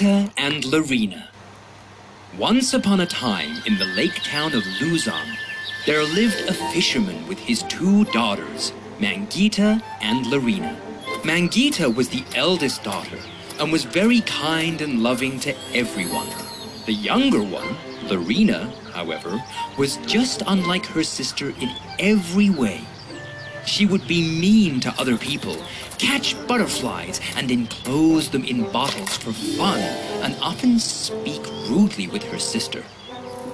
Mangita and Larina. Once upon a time in the lake town of Luzon, there lived a fisherman with his two daughters, Mangita and Larina. Mangita was the eldest daughter and was very kind and loving to everyone. The younger one, Larina, however, was just unlike her sister in every way. She would be mean to other people, catch butterflies and enclose them in bottles for fun, and often speak rudely with her sister.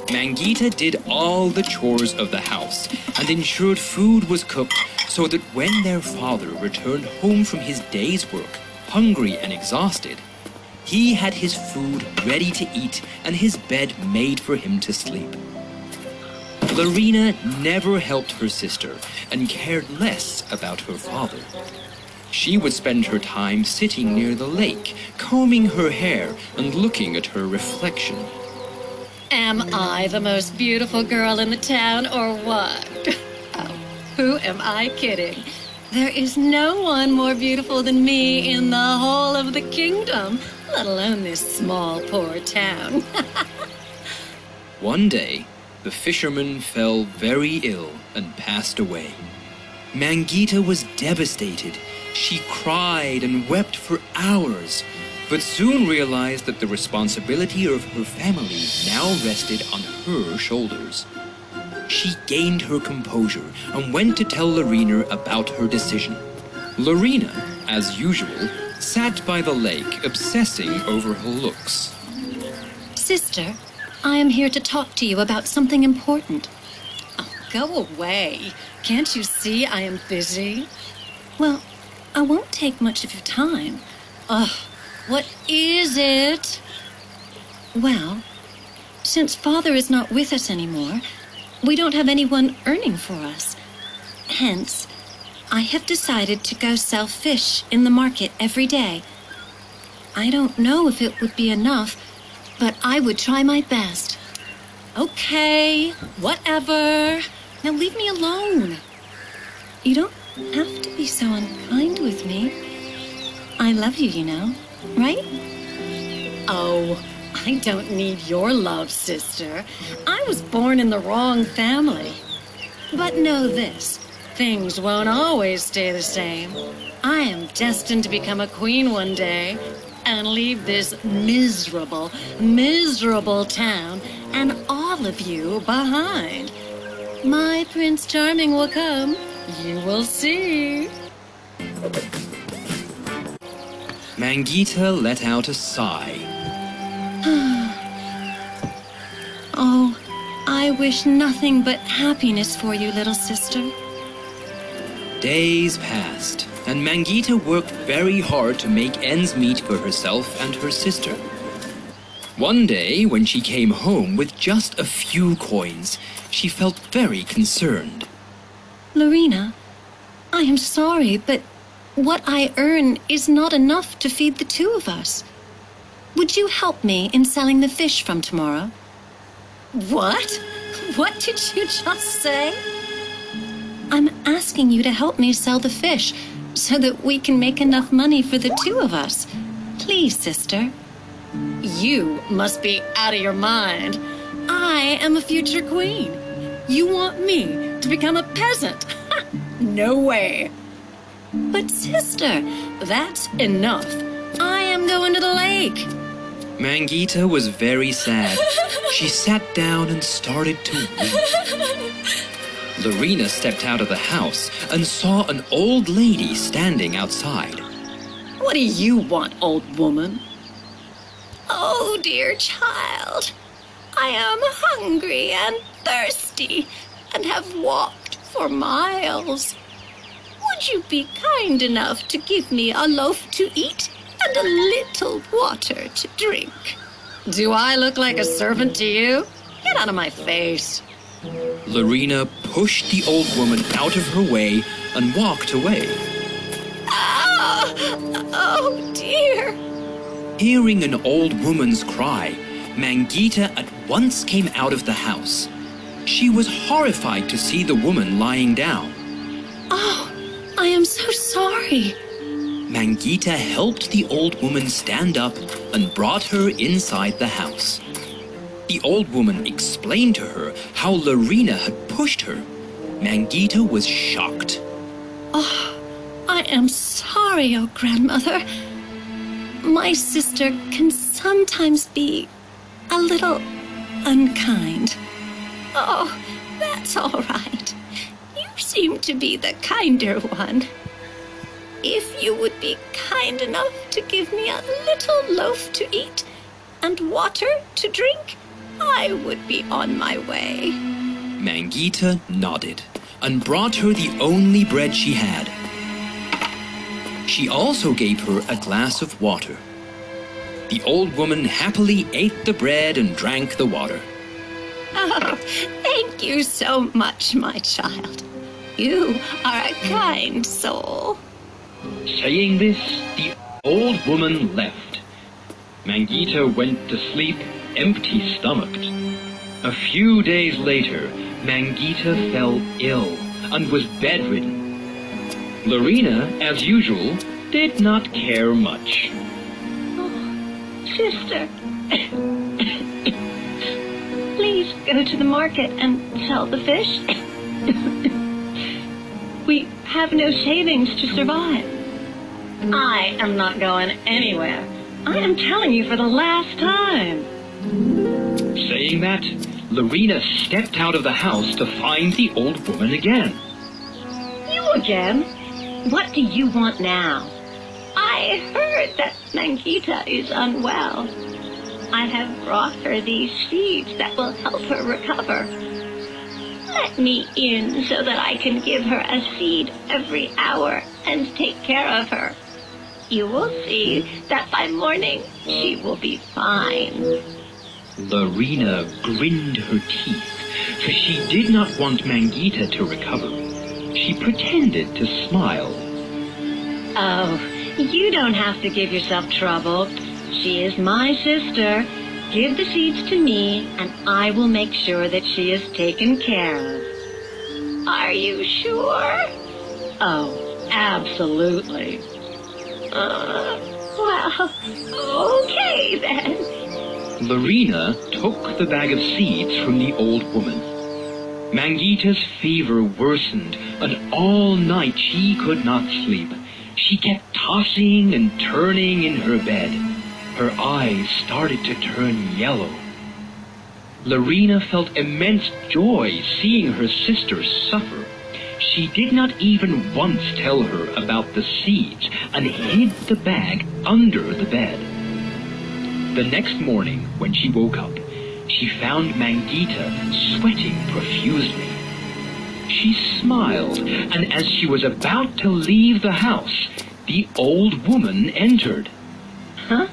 Mangita did all the chores of the house and ensured food was cooked so that when their father returned home from his day's work, hungry and exhausted, he had his food ready to eat and his bed made for him to sleep. Larina never helped her sister and cared less about her father. She would spend her time sitting near the lake, combing her hair and looking at her reflection. Am I the most beautiful girl in the town or what? Oh, who am I kidding? There is no one more beautiful than me in the whole of the kingdom, let alone this small, poor town. One day, the fisherman fell very ill and passed away. Mangita was devastated. She cried and wept for hours, but soon realized that the responsibility of her family now rested on her shoulders. She gained her composure and went to tell Larina about her decision. Larina, as usual, sat by the lake obsessing over her looks. Sister, I am here to talk to you about something important. Oh, go away. Can't you see I am busy? Well, I won't take much of your time. Ugh, what is it? Well, since Father is not with us anymore, we don't have anyone earning for us. Hence, I have decided to go sell fish in the market every day. I don't know if it would be enough, but I would try my best. Okay, whatever. Now leave me alone. You don't have to be so unkind with me. I love you, you know, right? Oh, I don't need your love, sister. I was born in the wrong family. But know this things won't always stay the same. I am destined to become a queen one day and leave this miserable, miserable town and all of you behind. My Prince Charming will come. You will see. Mangita let out a sigh. Oh, I wish nothing but happiness for you, little sister. Days passed, and Mangita worked very hard to make ends meet for herself and her sister. One day, when she came home with just a few coins, she felt very concerned. Larina, I am sorry, but what I earn is not enough to feed the two of us. Would you help me in selling the fish from tomorrow? What? What did you just say? I'm asking you to help me sell the fish so that we can make enough money for the two of us. Please, sister. You must be out of your mind. I am a future queen. You want me to become a peasant? no way. But, sister, that's enough. I am going to the lake. Mangita was very sad. She sat down and started to weep. Larina stepped out of the house and saw an old lady standing outside. What do you want, old woman? Oh, dear child, I am hungry and thirsty and have walked for miles. Would you be kind enough to give me a loaf to eat and a little water to drink? Do I look like a servant to you? Get out of my face. Larina pushed the old woman out of her way and walked away. Ah! Oh, dear. Hearing an old woman's cry, Mangita at once came out of the house. She was horrified to see the woman lying down. Oh, I am so sorry. Mangita helped the old woman stand up and brought her inside the house. The old woman explained to her how Larina had pushed her. Mangita was shocked. Oh, I am sorry, oh grandmother. My sister can sometimes be a little unkind. Oh, that's all right. You seem to be the kinder one. If you would be kind enough to give me a little loaf to eat and water to drink, I would be on my way. Mangita nodded and brought her the only bread she had. She also gave her a glass of water. The old woman happily ate the bread and drank the water. Oh, thank you so much, my child. You are a kind soul. Saying this, the old woman left. Mangita went to sleep empty stomached. A few days later, Mangita fell ill and was bedridden. Larina, as usual, did not care much. Oh, sister, please go to the market and sell the fish. we have no savings to survive. I am not going anywhere. I am telling you for the last time. Saying that, Larina stepped out of the house to find the old woman again. You again? What do you want now? I heard that Mangita is unwell. I have brought her these seeds that will help her recover. Let me in so that I can give her a seed every hour and take care of her. You will see that by morning she will be fine. Larina grinned her teeth, for she did not want Mangita to recover. She pretended to smile. Oh, you don't have to give yourself trouble. She is my sister. Give the seeds to me, and I will make sure that she is taken care of. Are you sure? Oh, absolutely. Uh, well, okay then. Larina took the bag of seeds from the old woman. Mangita's fever worsened, and all night she could not sleep. She kept tossing and turning in her bed. Her eyes started to turn yellow. Larina felt immense joy seeing her sister suffer. She did not even once tell her about the seeds and hid the bag under the bed. The next morning, when she woke up, she found Mangita sweating profusely. She smiled, and as she was about to leave the house, the old woman entered. Huh?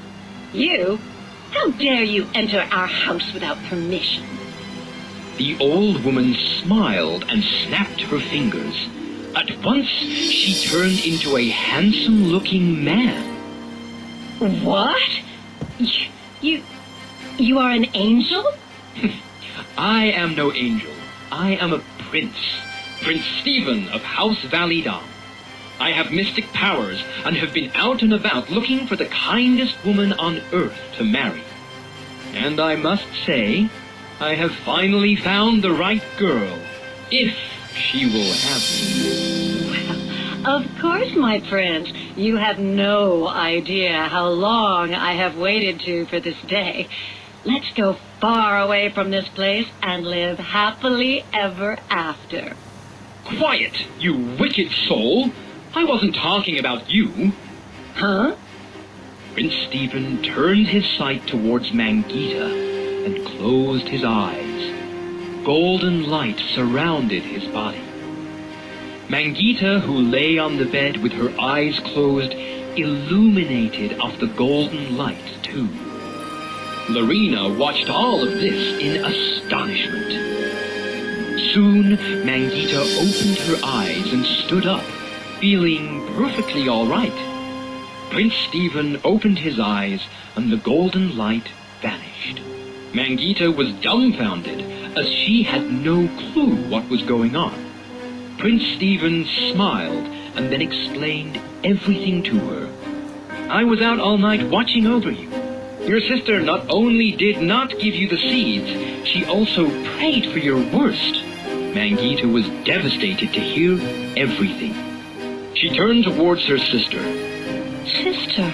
You? How dare you enter our house without permission? The old woman smiled and snapped her fingers. At once, she turned into a handsome-looking man. What? You, you are an angel? I am no angel. I am a prince. Prince Stephen of House Validam. I have mystic powers and have been out and about looking for the kindest woman on earth to marry. And I must say, I have finally found the right girl, if she will have me. Well, of course, my prince. You have no idea how long I have waited to for this day. Let's go far away from this place and live happily ever after. Quiet, you wicked soul! I wasn't talking about you. Huh? Prince Stephen turned his sight towards Mangita and closed his eyes. Golden light surrounded his body. Mangita, who lay on the bed with her eyes closed, illuminated of the golden light too. Larina watched all of this in astonishment. Soon, Mangita opened her eyes and stood up, feeling perfectly all right. Prince Stephen opened his eyes, and the golden light vanished. Mangita was dumbfounded, as she had no clue what was going on. Prince Stephen smiled and then explained everything to her I was out all night watching over you. Your sister not only did not give you the seeds, she also prayed for your worst. Mangita was devastated to hear everything. She turned towards her sister. Sister,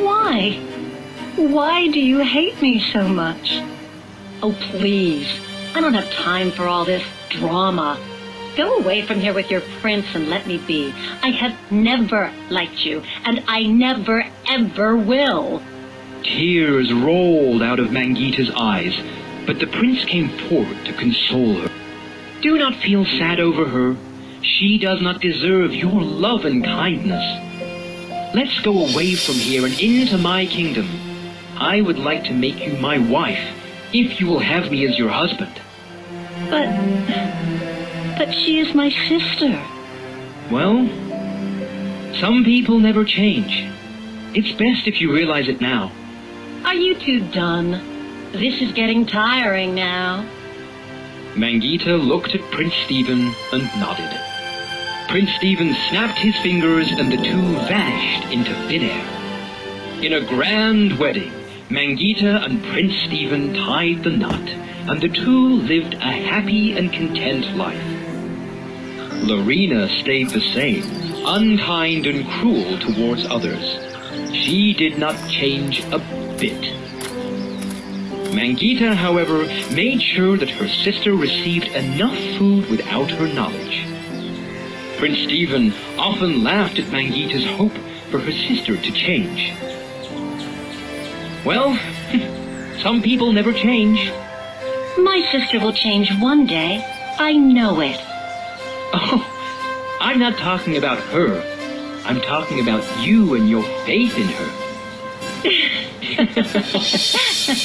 why? Why do you hate me so much? Oh, please. I don't have time for all this drama. Go away from here with your prince and let me be. I have never liked you, and I never, ever will. Tears rolled out of Mangita's eyes, but the prince came forward to console her. Do not feel sad over her. She does not deserve your love and kindness. Let's go away from here and into my kingdom. I would like to make you my wife, if you will have me as your husband. But. But she is my sister. Well, some people never change. It's best if you realize it now. Are you two done? This is getting tiring now. Mangita looked at Prince Stephen and nodded. Prince Stephen snapped his fingers and the two vanished into thin air. In a grand wedding, Mangita and Prince Stephen tied the knot, and the two lived a happy and content life. Larina stayed the same, unkind and cruel towards others. She did not change a bit. Mangita, however, made sure that her sister received enough food without her knowledge. Prince Stephen often laughed at Mangita's hope for her sister to change. Well, some people never change. My sister will change one day. I know it. Oh, I'm not talking about her. I'm talking about you and your faith in her.